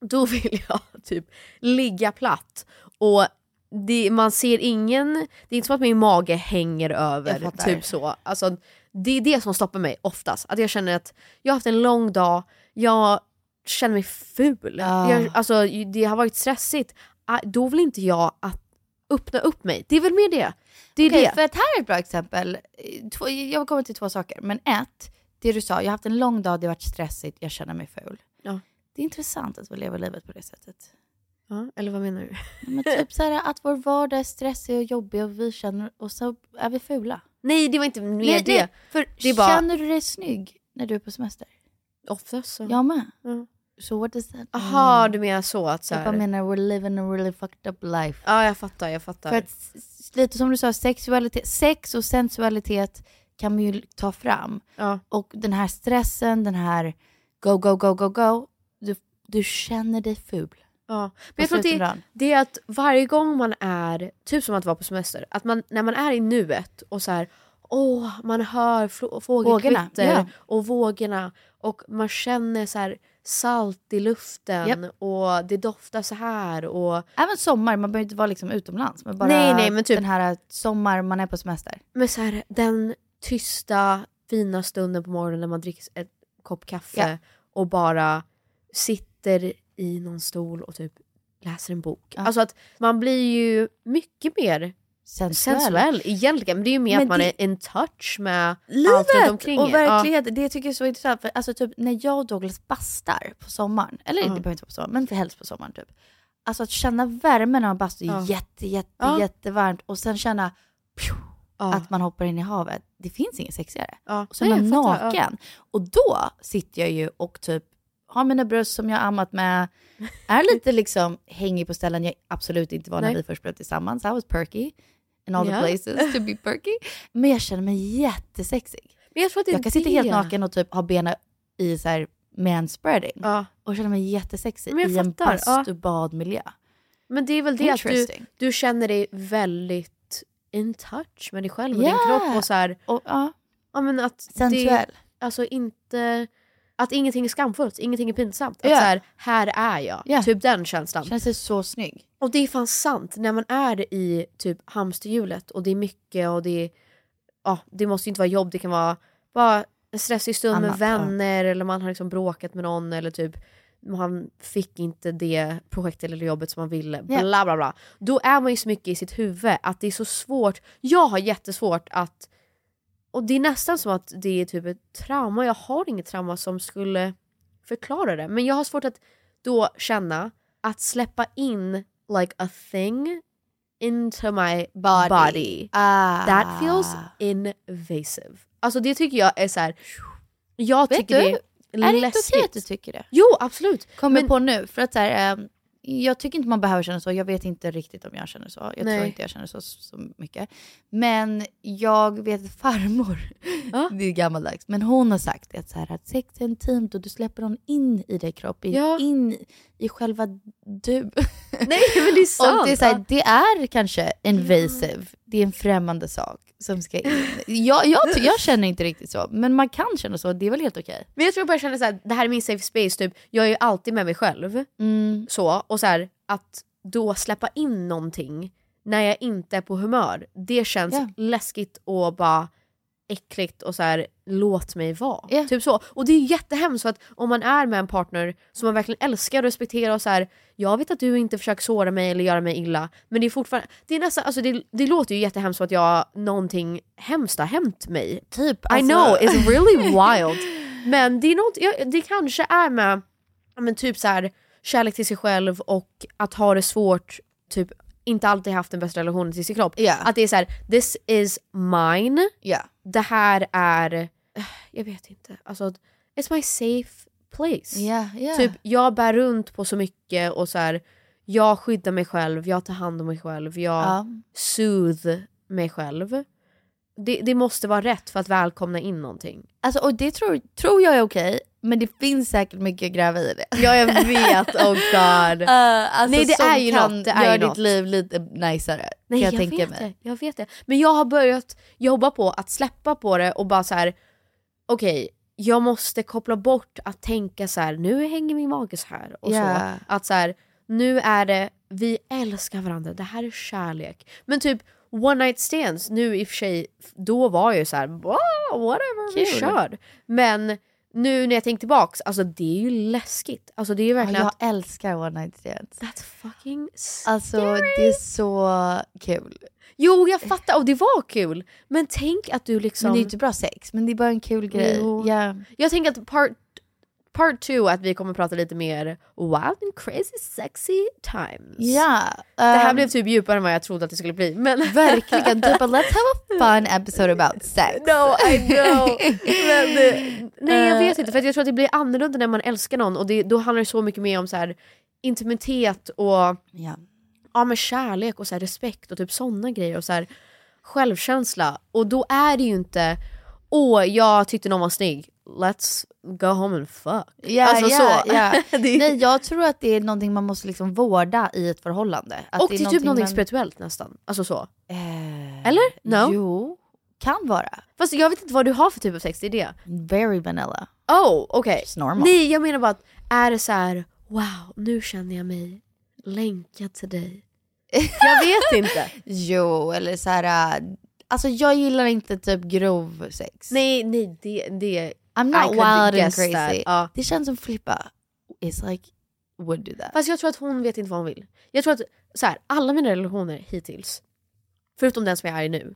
då vill jag typ ligga platt och det, man ser ingen, det är inte som att min mage hänger över, typ så. Alltså, det är det som stoppar mig oftast, att jag känner att jag har haft en lång dag, jag känner mig ful. Ja. Jag, alltså, det har varit stressigt, Ah, då vill inte jag att öppna upp mig. Det är väl mer det. Det är Okej, det. för att här är ett bra exempel. Två, jag kommer till två saker. Men ett, det du sa, jag har haft en lång dag, det har varit stressigt, jag känner mig ful. Ja. Det är intressant att vi lever livet på det sättet. Ja, eller vad menar du? Men typ så här, att vår vardag är stressig och jobbig och vi känner, och så är vi fula. Nej det var inte mer Nej, det. nej, för det bara- Känner du dig snygg när du är på semester? Oftast så. Jag med. Ja. Så what does that Aha, mean? du menar så att så Jag bara här. menar, we're living a really fucked up life. Ja jag fattar, jag fattar. För att, lite som du sa, sexualitet, sex och sensualitet kan man ju ta fram. Ja. Och den här stressen, den här go, go, go, go, go. Du, du känner dig ful. Ja. Men jag tror att det, det är att varje gång man är, typ som att vara på semester, att man, när man är i nuet och så här, åh, man hör fågelkvitter ja. och vågorna och man känner så här salt i luften Japp. och det doftar så här och Även sommar, man behöver inte vara liksom utomlands. Men bara Nej, nej, men typ- den här sommar, man är på semester. Men så här, den tysta, fina stunden på morgonen när man dricker en kopp kaffe Ja. och bara sitter i någon stol och typ läser en bok. Ja. Alltså att man blir ju mycket mer sensuell. sensuell egentligen. Men det är ju mer Men att man är in touch med allt runt Livet omkring och er. verkligheten, det tycker jag är så intressant. För alltså typ när jag och Douglas bastar på sommaren, eller Ja. det behöver inte vara på sommaren, men för helst på sommaren typ. Alltså att känna värmen man bastar är Ja. jätte, jätte, Ja. jättevarmt och sen känna pju, Ja. att man hoppar in i havet. Det finns inget sexigare. Ja. Och så är man ja. naken. Och då sitter jag ju och typ har mina bröst som jag har ammat med, är lite liksom hängig på ställen jag absolut inte var när Nej. vi först blev tillsammans. I was perky in all Ja. the places to be perky. Men jag känner mig jättesexig. Men jag tror att det Jag kan sitta helt det. naken och typ ha benen i så här manspreading Ja. och känna mig jättesexig i en fattar, ja. bastu-badmiljö. Men det är väl det att du, du känner dig väldigt in touch med dig själv och din Yeah. kropp och så här, Och, ja, ja, men att sensuell. Det, alltså inte, att ingenting är skamfullt, ingenting är pinsamt. Att Ja. så här, här är jag. Ja. Typ den känslan. Känner sig så snygg. Och det är fan sant, när man är i typ hamsterhjulet och det är mycket och det är, ja, det måste inte vara jobb, det kan vara bara en stressig stund Annat, med ja. vänner eller man har liksom bråkat med någon eller typ man fick inte det projektet eller jobbet som man ville, Ja. bla bla bla. Då är man ju så mycket i sitt huvud att det är så svårt, jag har jättesvårt att, och det är nästan som att det är typ ett trauma, jag har inget trauma som skulle förklara det, men jag har svårt att då känna att släppa in like a thing into my body, Ah. that feels invasive. Alltså det tycker jag är så här. jag Vet tycker du, det är Är det inte läskigt. okej att du tycker det? Jo absolut. Kommer Men- på nu, för att så här, ehm, jag tycker inte man behöver känna så. Jag vet inte riktigt om jag känner så. Jag Nej. tror inte jag känner så, så mycket. Men jag vet att farmor, det är gammaldags, men hon har sagt att, så här, att sex är intimt och du släpper någon in i din kropp, in, Ja. in i själva du. Nej men det är sant. Och det är, här, det är kanske invasive, det är en främmande sak som ska in. Jag, jag, jag känner inte riktigt så, men man kan känna så, det är väl helt okej. Men jag tror jag bara känner såhär, det här är min safe space typ. Jag är ju alltid med mig själv. Mm. Så, och så här, att då släppa in någonting när jag inte är på humör, det känns Ja. läskigt och bara äckligt och så här, låt mig vara. Ja. Typ så. Och det är jättehemskt för att om man är med en partner som man verkligen älskar och respekterar och så här, jag vet att du inte försöker såra mig eller göra mig illa, men det är fortfarande, det är nästan, alltså det, det låter ju jättehemskt som att jag, någonting hemskt har hänt mig. Typ, I alltså- know, it's really wild. Men det, är något, ja, det kanske är med men typ så här, kärlek till sig själv och att ha det svårt, typ inte alltid haft den bästa relationen till sin kropp. Ja. Att det är så här: this is mine, Ja. Det här är, eh, jag vet inte, alltså it's my safe place. Ja, ja. Typ jag bär runt på så mycket och så här, jag skyddar mig själv, jag tar hand om mig själv, jag Ja. soothe mig själv. Det, det måste vara rätt för att välkomna in någonting. Alltså, och det tror, tror jag är okej, men det finns säkert mycket att gräva i det. Ja jag vet, oh god. Uh, alltså, Nej, det är ju kan något, det är ju ditt något. liv lite najsare. Nej jag, jag, vet mig. det, jag vet det. Men jag har börjat jobba på att släppa på det och bara så här. okej, jag måste koppla bort att tänka så här. nu hänger min mage så här och Ja. så. Att så här, nu är det, vi älskar varandra, det här är kärlek. Men typ one night stands, nu i och för sig, då var jag ju så här, "Wow, whatever, vi kör. Men nu när jag tänker tillbaks, alltså det är ju läskigt. Alltså det är ju Ja, verkligen jag att, älskar one night stands. that's fucking Alltså det är så kul. Jo jag fattar och det var kul. Men tänk att du liksom... Men det är ju inte bra sex, men det är bara en kul grej. Jo. Ja. Jag tänker att part, part two att vi kommer prata lite mer wild and crazy sexy times. Ja, Det här ehm, blev typ djupare än vad jag trodde att det skulle bli. Men Verkligen, typ let's have a fun episode about sex. No, I know. Men, det- nej jag Eh. vet inte, för jag tror att det blir annorlunda när man älskar någon och det, då handlar det så mycket mer om så här intimitet och Ja. ja, men kärlek och så här respekt och typ sådana grejer och så här självkänsla. Och då är det ju inte åh jag tyckte någon var snygg, let's go home and fuck. Ja, alltså ja, så. Det är- Nej, jag tror att det är någonting man måste liksom vårda i ett förhållande. Att och det är typ någonting någonting man- spirituellt nästan. Alltså så. Eh, Eller? No? Jo, kan vara. Fast jag vet inte vad du har för typ av sex, det är det. Very vanilla. Oh, okej. Normal. Nej, jag menar bara att är det så här, wow, nu känner jag mig länkad till dig. Jag vet inte. Jo, eller så här. äh, Alltså jag gillar inte typ grov sex. Nej, nej, det... det I'm not wild and crazy. Ja. Det känns som Filippa is like, would do that. Fast jag tror att hon vet inte vad hon vill. Jag tror att så här, alla mina relationer hittills, förutom den som jag är i nu,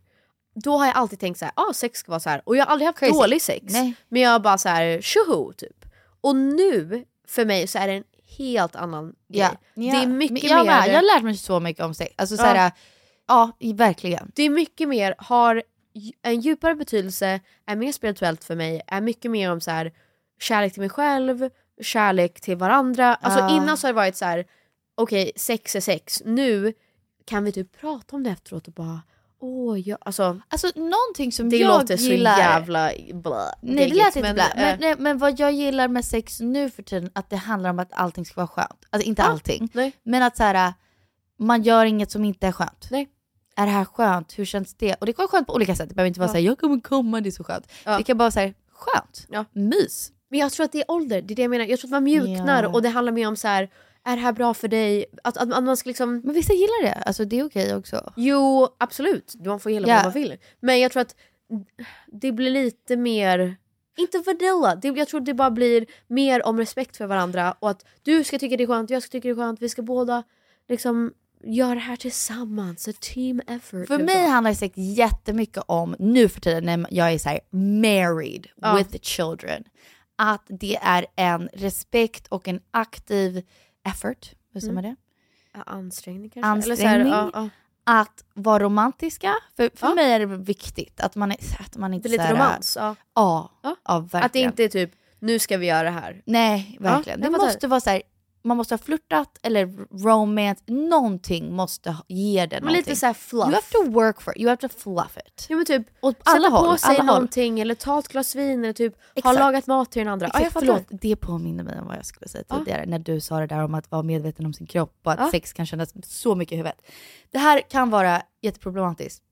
då har jag alltid tänkt så här, ah, sex ska vara så här. och jag har aldrig haft Crazy. dålig sex. Nej. Men jag har bara så här, tjoho typ. Och nu, för mig så är det en helt annan grej. Ja. Det är mycket Men jag mer... Med. Jag har lärt mig så mycket om sex. Alltså, Ja. såhär, ja, verkligen. Det är mycket mer, har en djupare betydelse, är mer spirituellt för mig, är mycket mer om så här, kärlek till mig själv, kärlek till varandra. Alltså Ja. innan så har det varit så här: okej sex är sex, nu kan vi typ prata om det efteråt och bara åh, jag, alltså, Alltså någonting som det jag låter så gillar... jävla blä, Nej det lät inte blä. Men, eh, nej, men vad jag gillar med sex nu för tiden, att det handlar om att allting ska vara skönt. Alltså inte Ja, allting. nej. Men att så här, man gör inget som inte är skönt. Nej. Är det här skönt? Hur känns det? Och det kan vara skönt på olika sätt. Det behöver inte vara Ja. så här, jag kommer komma, det är så skönt. Ja. Det kan bara vara så här, skönt. Ja. Mys. Men jag tror att det är ålder, det är det jag menar. Jag tror att man mjuknar Ja. och det handlar mer om så här. är det här bra för dig? Att, att, att man ska liksom... Men vissa gillar det, alltså det är okej också. Jo, absolut. Man får gilla Ja. vad man vill. Men jag tror att det blir lite mer... Inte vanilla. Det, jag tror att det bara blir mer om respekt för varandra och att du ska tycka det är skönt, jag ska tycka det är skönt. Vi ska båda liksom göra det här tillsammans. A team effort. För mig handlar sex jättemycket om, nu för tiden när jag är så här married Ja. with children, att det är en respekt och en aktiv effort, hur säger man det? Ansträngning kanske? Så här, Ansträngning. ja, ja. Att vara romantiska. För, för mig är det viktigt att man, är, att man inte Det är lite så här- romans. Ja. Ja, verkligen. Att det inte är typ, nu ska vi göra det här. Nej, verkligen. det måste vara så här, man måste ha flörtat eller romance, någonting måste ha- ge det Men någonting. lite så här fluff. You have to work for it, you have to fluff it. Ja men typ Åt alla sätta håll. på sig alla håll. någonting eller ta ett glas vin eller typ ha Exakt. lagat mat till den andra. Jag Exakt, fattar. förlåt, det påminner mig om vad jag skulle säga tidigare när du sa det där om att vara medveten om sin kropp och att Ja. sex kan kännas så mycket i huvudet. Det här kan vara jätteproblematiskt.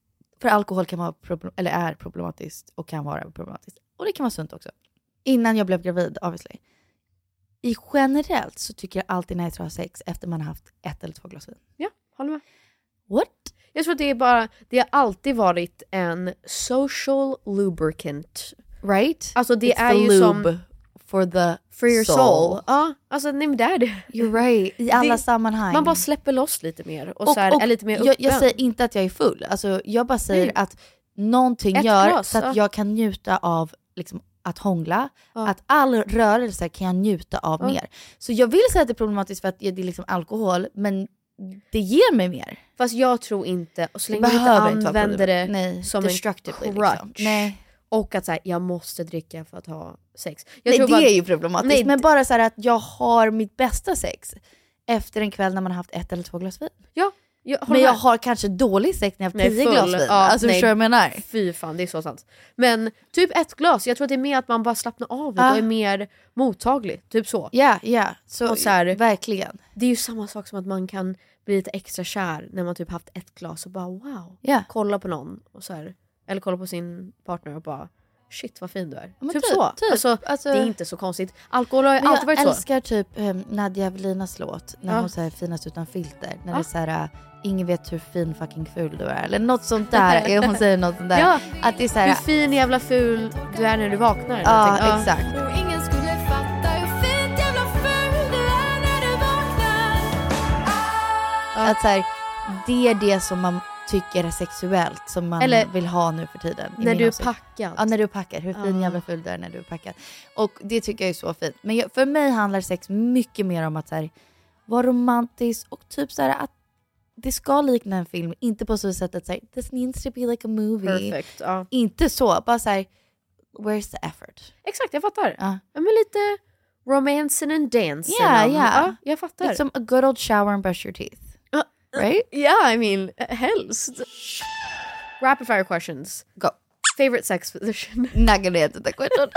För alkohol kan vara problem, eller är problematiskt och kan vara problematiskt. Och det kan vara sunt också. Innan jag blev gravid, obviously. I generellt så tycker jag alltid när jag har sex efter man har haft ett eller två glas vin. Ja, håller med. What? Jag tror att det är bara, det har alltid varit en social lubricant. Right? Alltså det It's är ju som for the for your soul. soul. Ja, alltså nej men det är det. You're right. I alla Det- sammanhang. Man bara släpper loss lite mer och, så här, är lite mer öppen. jag, jag säger inte att jag är full, alltså, jag bara säger Nej. att någonting Ett gör glas, så att ja. jag kan njuta av liksom, att hångla, Ja. att all rörelse kan jag njuta av Ja. mer. Så jag vill säga att det är problematiskt för att det är liksom alkohol, men det ger mig mer. Fast jag tror inte, och så länge du inte använder det Nej, som en crutch. liksom. Nej. Och att så här, jag måste dricka för att ha sex. Jag Nej, det bara- är ju problematiskt, Nej, men bara så att jag har mitt bästa sex efter en kväll när man har haft ett eller två glas vin. Ja, jag Men jag har kanske dålig sex när jag har tio glas vin. Ja, alltså nej. förstår jag menar? Fy fan, det är så sant. Men typ ett glas, jag tror att det är mer att man bara slappnar av lite Ja. och är mer mottaglig. Typ så. Ja, ja. Så, Och så här- verkligen. Det är ju samma sak som att man kan bli lite extra kär när man typ haft ett glas och bara wow. Ja. Kolla på någon och så här, eller kolla på sin partner och bara shit vad fin du är. men typ, typ, så. typ. Alltså, Alltså- det är inte så konstigt. Alkohol har ju alltid jag varit så. älskar typ um, Nadja Evelinas låt när Ja. hon säger finast utan filter. När Ja. det är såhär, ingen vet hur fin fucking ful du är. Eller något sånt där. hon säger något sånt där. Ja. Att det är såhär, Hur fin jävla ful du är när du vaknar. eller ja någonting. exakt. Ingen skulle fatta hur fint jävla ful du är när du vaknar Att såhär, det är det som man tycker är sexuellt som man Eller- vill ha nu för tiden. När du är packad. Ja, när du är packad. Hur fin Ja. jävla ful du är när du är packad. Och det tycker jag är så fint. Men jag, för mig handlar sex mycket mer om att så här, vara romantisk och typ så här att det ska likna en film. Inte på så sätt att så här, this needs to be like a movie. Perfect. Ja. Inte så. Bara så här, where's the effort? Exakt, jag fattar. Ja. Men lite romancing and dancing. Ja, om- ja. ja. Jag fattar. Liksom a good old shower and brush your teeth. Ja. Right? Yeah, I mean, helst. Rapid fire questions. Go. Favorite sex position? Not gonna answer that question.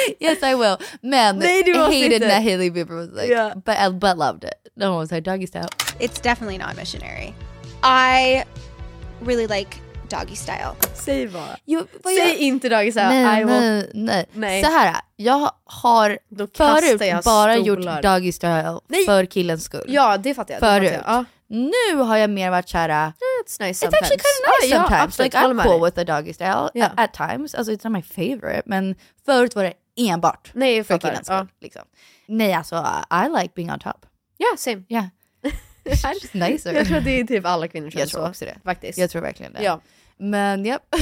yes I will. Men Nej, du måste hated inte. när Hailey Bieber was like, Yeah. but, but loved it. No one was like doggy style. It's definitely not missionary. I really like doggy style. Säg bara. Jo, vad Säg jag- inte dagis här. Nej, I will... nej, nej, Nej. Så här, jag har förut jag bara stolar. gjort doggy style Nej. för killens skull. Ja, det fattar jag. Det Förut. fattar jag. Ja. Nu har jag mer varit såhär, It's nice it's sometimes. actually kind of nice Ja, ja, sometimes. absolut. like I'm cool with a doggy style Ja. at, at times. Alltså it's not my favorite. Men förut var det enbart Nej, för killens Ja. skull. Liksom. Nej alltså, I like being on top. Ja, same. Yeah. Just nicer. Jag tror att det är typ alla kvinnor känner Jag tror så. också det. Faktiskt. Jag tror verkligen det. Ja. Men japp.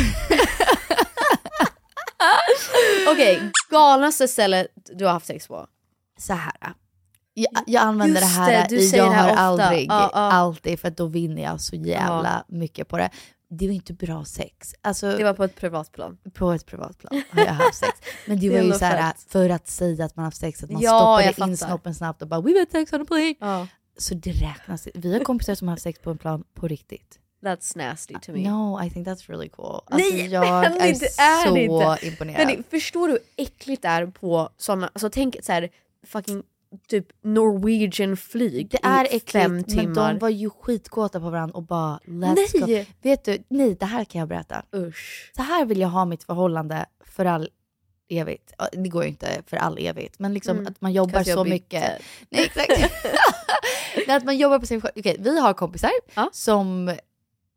Okej, galnaste stället du har haft sex på? Så här. Jag, jag använder Just det här det, du jag det här har ofta. aldrig, Ja, ja. alltid för att då vinner jag så jävla mycket på det. Det var inte bra sex. Alltså, Det var på ett privat plan. på ett privat plan har jag haft sex. Men det Det var ju så här för att säga att man haft sex, att man Ja, stoppade in snoppen snabbt och bara we had sex on a plane. Ja. Så det räknas. Vi har kompisar som har haft sex på en plan på riktigt. That's nasty to me. No, I think that's really cool. Alltså, Nej, jag är, är så inte. imponerad. Men förstår du hur äckligt det är på sådana, alltså tänk så här fucking typ Norwegian flyg Det är i äckligt, fem men timmar. de var ju skitkåta på varandra och bara let's Nej! go. Vet du, nej det här kan jag berätta. Usch. Så här vill jag ha mitt förhållande för all evigt. Ja, Det går ju inte för all evigt, men liksom Mm. att man jobbar så mycket. Nej, exakt. Nej, att man jobbar på sin... Okej, vi har kompisar som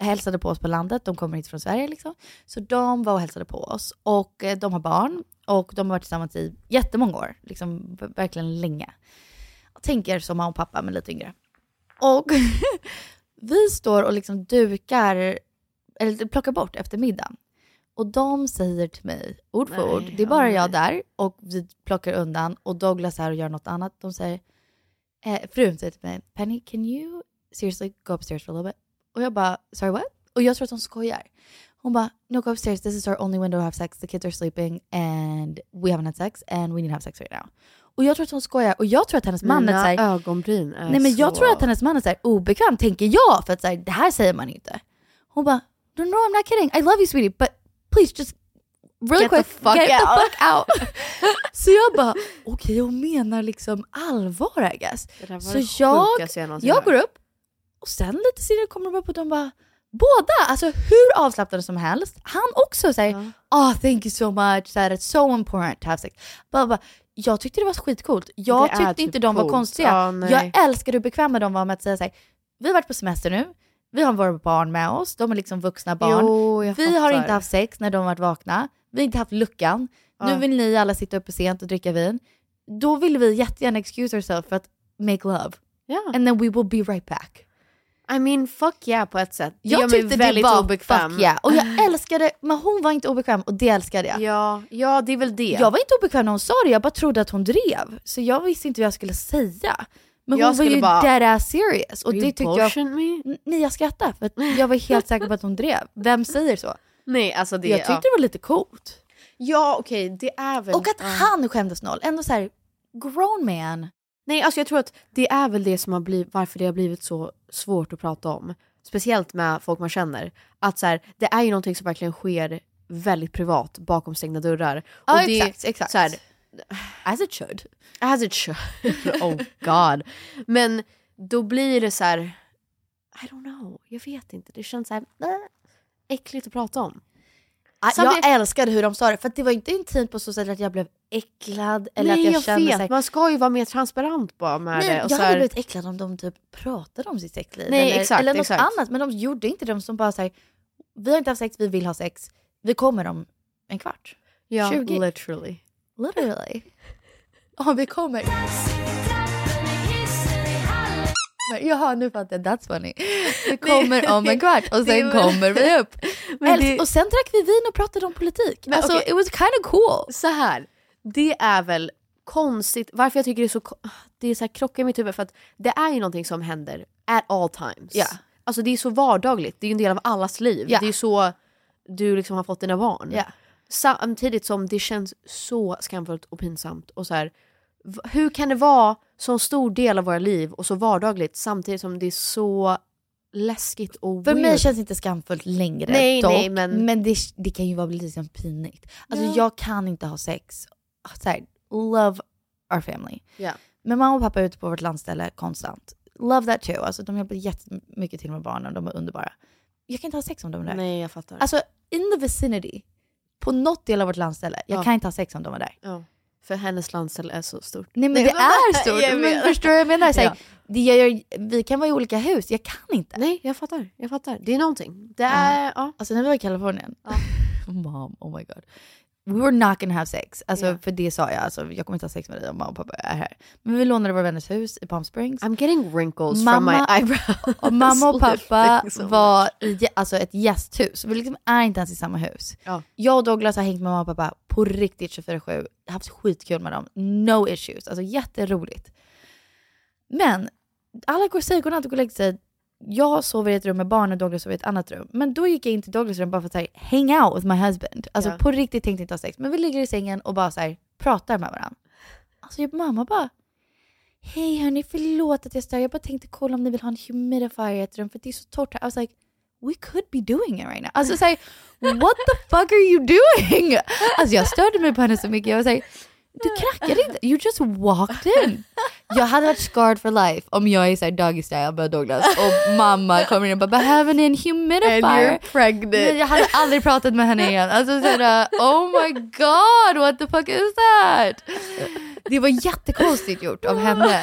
hälsade på oss på landet. De kommer hit från Sverige liksom. Så de var och hälsade på oss. Och eh, de har barn. Och de har varit tillsammans i jättemånga år. Liksom verkligen länge. Jag tänker som mamma och pappa, men lite yngre. Och vi står och liksom dukar, eller plockar bort efter middagen. Och de säger till mig, ord för Nej, ord, det är bara ja, jag där och vi plockar undan och Douglas är och gör något annat. De säger, eh, frun säger till mig, Penny can you seriously go upstairs for a little bit? Och jag bara, sorry what? Och jag tror att de skojar. Hon bara, no go upstairs, this is our only window to have sex, the kids are sleeping and we haven't had sex and we need to have sex right now. Och jag tror att hon skojar och jag tror att hennes man är Mina såhär, ögonbryn är Nej men jag så... tror att hennes man är såhär obekväm, tänker jag, för att såhär, det här säger man inte. Hon bara, no, no I'm not kidding, I love you sweetie, but please just really Get the quick, fuck get out." the fuck out. så jag bara, okej hon menar liksom allvar I guess. Det där var Så det jag, jag jag går upp och sen lite senare kommer de upp och de bara, båda, alltså hur avslappnade som helst. Han också säger, oh thank you so much, så här, it's so important to have sex. Bara, bara, jag tyckte det var skitcoolt. Jag Det tyckte typ inte de var coolt. konstiga. Ja, jag älskar hur bekväma de var med att säga så här, vi har varit på semester nu, vi har våra barn med oss, de är liksom vuxna barn. Jo, vi har inte haft sex när de har varit vakna, vi har inte haft luckan. Nu Ja. vill ni alla sitta uppe sent och dricka vin. Då vill vi jättegärna excuse ourselves för att make love. Ja. And then we will be right back. I mean fuck yeah på ett sätt. Det Jag gör mig tyckte väldigt det var obekväm. fuck yeah. Och jag älskade, men hon var inte obekväm och det älskade jag. Ja, ja det är väl det. Jag var inte obekväm när hon sa det, jag bara trodde att hon drev. Så jag visste inte vad jag skulle säga. Men Jag hon var ju bara, dead ass serious. Och "Are det tyckte jag... me?" Nej jag skrattade för jag var helt säker på att hon drev. Vem säger så? Nej alltså det... jag tyckte ja. det var lite coolt. Ja okej, det är väl... Och att ja. han skämdes noll. Ändå så här, grown man. Nej alltså jag tror att det är väl det som har blivit, varför det har blivit så svårt att prata om. Speciellt med folk man känner. Att så här, det är ju någonting som verkligen sker väldigt privat bakom stängda dörrar. Ja, Och det, exakt, exakt. Så här, As it should. as it should. oh god. Men då blir det så här. I don't know, jag vet inte. Det känns så här, äh, äckligt att prata om. Samtidigt- Jag älskade hur de sa det, för att det var inte intimt på så sätt att jag blev äcklad eller Nej att jag, jag, kände vet, så här, man ska ju vara mer transparent bara med Nej, det. jag Och så hade här, blivit äcklad om de typ pratade om sitt sexliv. Nej, eller, exakt, eller något exakt. annat. Men de gjorde inte det. De som bara säger vi har inte haft sex, vi vill ha sex. Vi kommer om en kvart. ja, 20. literally. Literally. Ja, vi kommer. Men, Jaha, nu fattar jag. That's funny. Vi kommer om en kvart och Det sen kommer vi upp. Det- Och sen drack vi vin och pratade om politik. Men alltså, okej. it was kind of cool. Så här, det är väl konstigt, varför jag tycker det är så, det är så här krockar i mitt huvud för att det är ju någonting som händer at all times. Ja. Alltså det är så vardagligt, det är ju en del av allas liv. Ja. Det är så du liksom har fått dina barn. Ja. Samtidigt som det känns så skamfullt och pinsamt. Och så här, hur kan det vara så stor del av våra liv och så vardagligt samtidigt som det är så läskigt och För weird? mig känns det inte skamfullt längre Nej, dock, nej, men- det, det kan ju vara lite pinigt. Alltså Ja. jag kan inte ha sex. Så här, love our family. Ja. Men mamma och pappa är ute på vårt landställe konstant. Love that too. Alltså de jobbar jättemycket till med barnen, de är underbara. Jag kan inte ha sex om de är där. Nej jag fattar. Alltså in the vicinity, på något del av vårt landställe, jag Ja. kan inte ha sex om de är där. ja. För hennes landställe är så stort. Nej men Nej, det är stort. jag men förstår du vad jag menar? Så här, Ja. det gör, vi kan vara i olika hus, jag kan inte. Nej, jag fattar. Jag fattar. Det är någonting. Det är... Ja. Alltså när vi var i Kalifornien, Ja. mom, oh my god. we were not gonna have sex. Alltså för det sa jag, alltså, jag kommer inte ha sex med dig om mamma och pappa är här. Men vi lånade våra vänners hus i Palm Springs. I'm getting wrinkles from my eyebrows. och mamma och pappa so var i alltså, ett gästhus. Vi liksom är inte ens i samma hus. Ja. Jag och Douglas har hängt med mamma och pappa på riktigt 24-7. Haft skitkul med dem. No issues. Alltså jätteroligt. Men alla går och säger godnatt och går och lägger sig. Jag sover i ett rum med barnen, Douglas sover i ett annat rum. Men då gick jag in till Douglas rum bara för att här, hang out with my husband. Alltså Ja. på riktigt tänkte inte ha sex. Men vi ligger i sängen och bara så här, pratar med varandra. Alltså jag- mamma bara, hej hörni, förlåt att jag stör. Jag bara tänkte kolla om ni vill ha en humidifier i ett rum för det är så torrt här. I was like, we could be doing it right now. Alltså såhär, what the fuck are you doing? Alltså jag störde mig på henne så mycket. Jag var såhär, du knackade inte, you just walked in. Jag hade varit scarred for life om jag är såhär doggy style med Douglas och mamma kommer in och bara behöver ni en humidifier? And you're pregnant. Men jag hade aldrig pratat med henne igen. Alltså såhär, oh my god what the fuck is that? Det var jättekonstigt gjort av henne,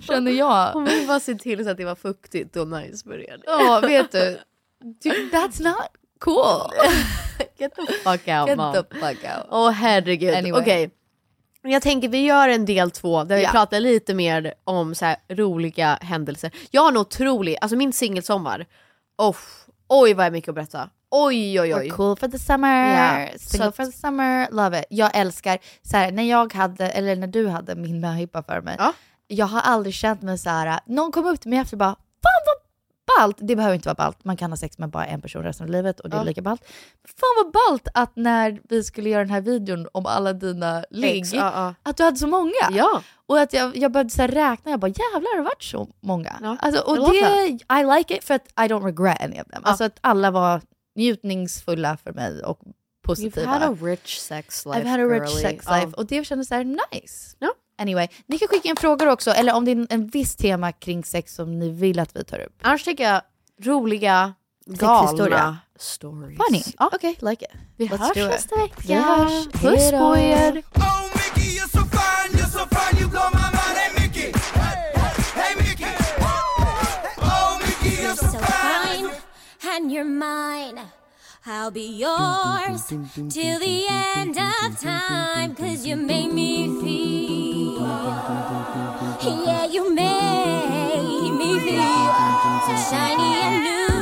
känner jag. Hon ville bara se till så att det var fuktigt och nice började. Ja, vet du. Du, That's not cool. Get the fuck out Get mom. the fuck out. Åh herregud. Anyway. Okej. Jag tänker vi gör en del två där vi pratar lite mer om så här roliga händelser. Jag har en otrolig, alltså min singelsommar, oh, oj vad jag mycket att berätta. Oj oj oj. We're cool for the summer, Ja, single så for the summer, love it. Jag älskar, så här, när jag hade, eller när du hade min möhippa för mig, jag har aldrig känt mig så här. någon kom upp till mig efter och bara, fan vad ballt, det behöver inte vara ballt, man kan ha sex med bara en person resten av livet och det är Ja. lika ballt. Fan vad ballt att när vi skulle göra den här videon om alla dina ligg, ja, ja. att du hade så många. Ja. Och att jag, jag började så räkna, jag bara jävlar det har varit så många. Alltså, I och det, I like it för att I don't regret any of them. Alltså att alla var njutningsfulla för mig och positiva. You've had a rich sex life I've had a rich girly. sex Ja. life och det kändes så här nice. Ja. Anyway, ni kan skicka in frågor också, eller om det är en viss tema kring sex som ni vill att vi tar upp. Annars tycker jag roliga, galna stories. Funny. Okej, like it. Vi Let's hörs nästa vecka. Puss på er. Fine, and you're mine. I'll be yours till the end of time. Cause you made me feel. Yeah, you made me feel shiny and new.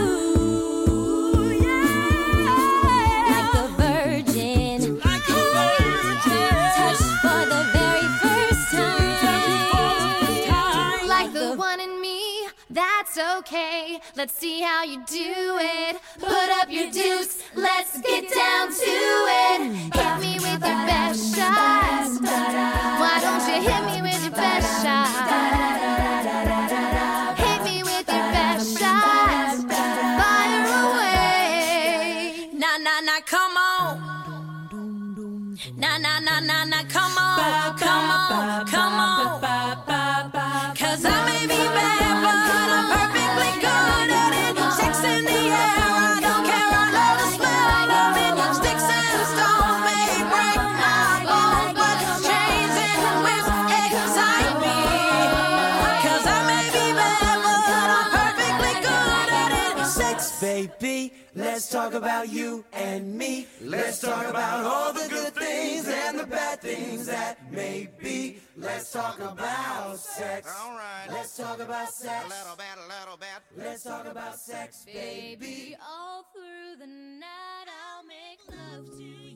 Okay. Let's see how you do it. Put up your deuce, let's get down to it. Hit me with your best shot. Why don't you hit me with your best shot? Let's talk about you and me. Let's talk about all the good things and the bad things that may be. Let's talk about sex. All right. Let's talk about sex. A little bit, a little bit. Let's talk about sex, baby. All through the night, I'll make love to you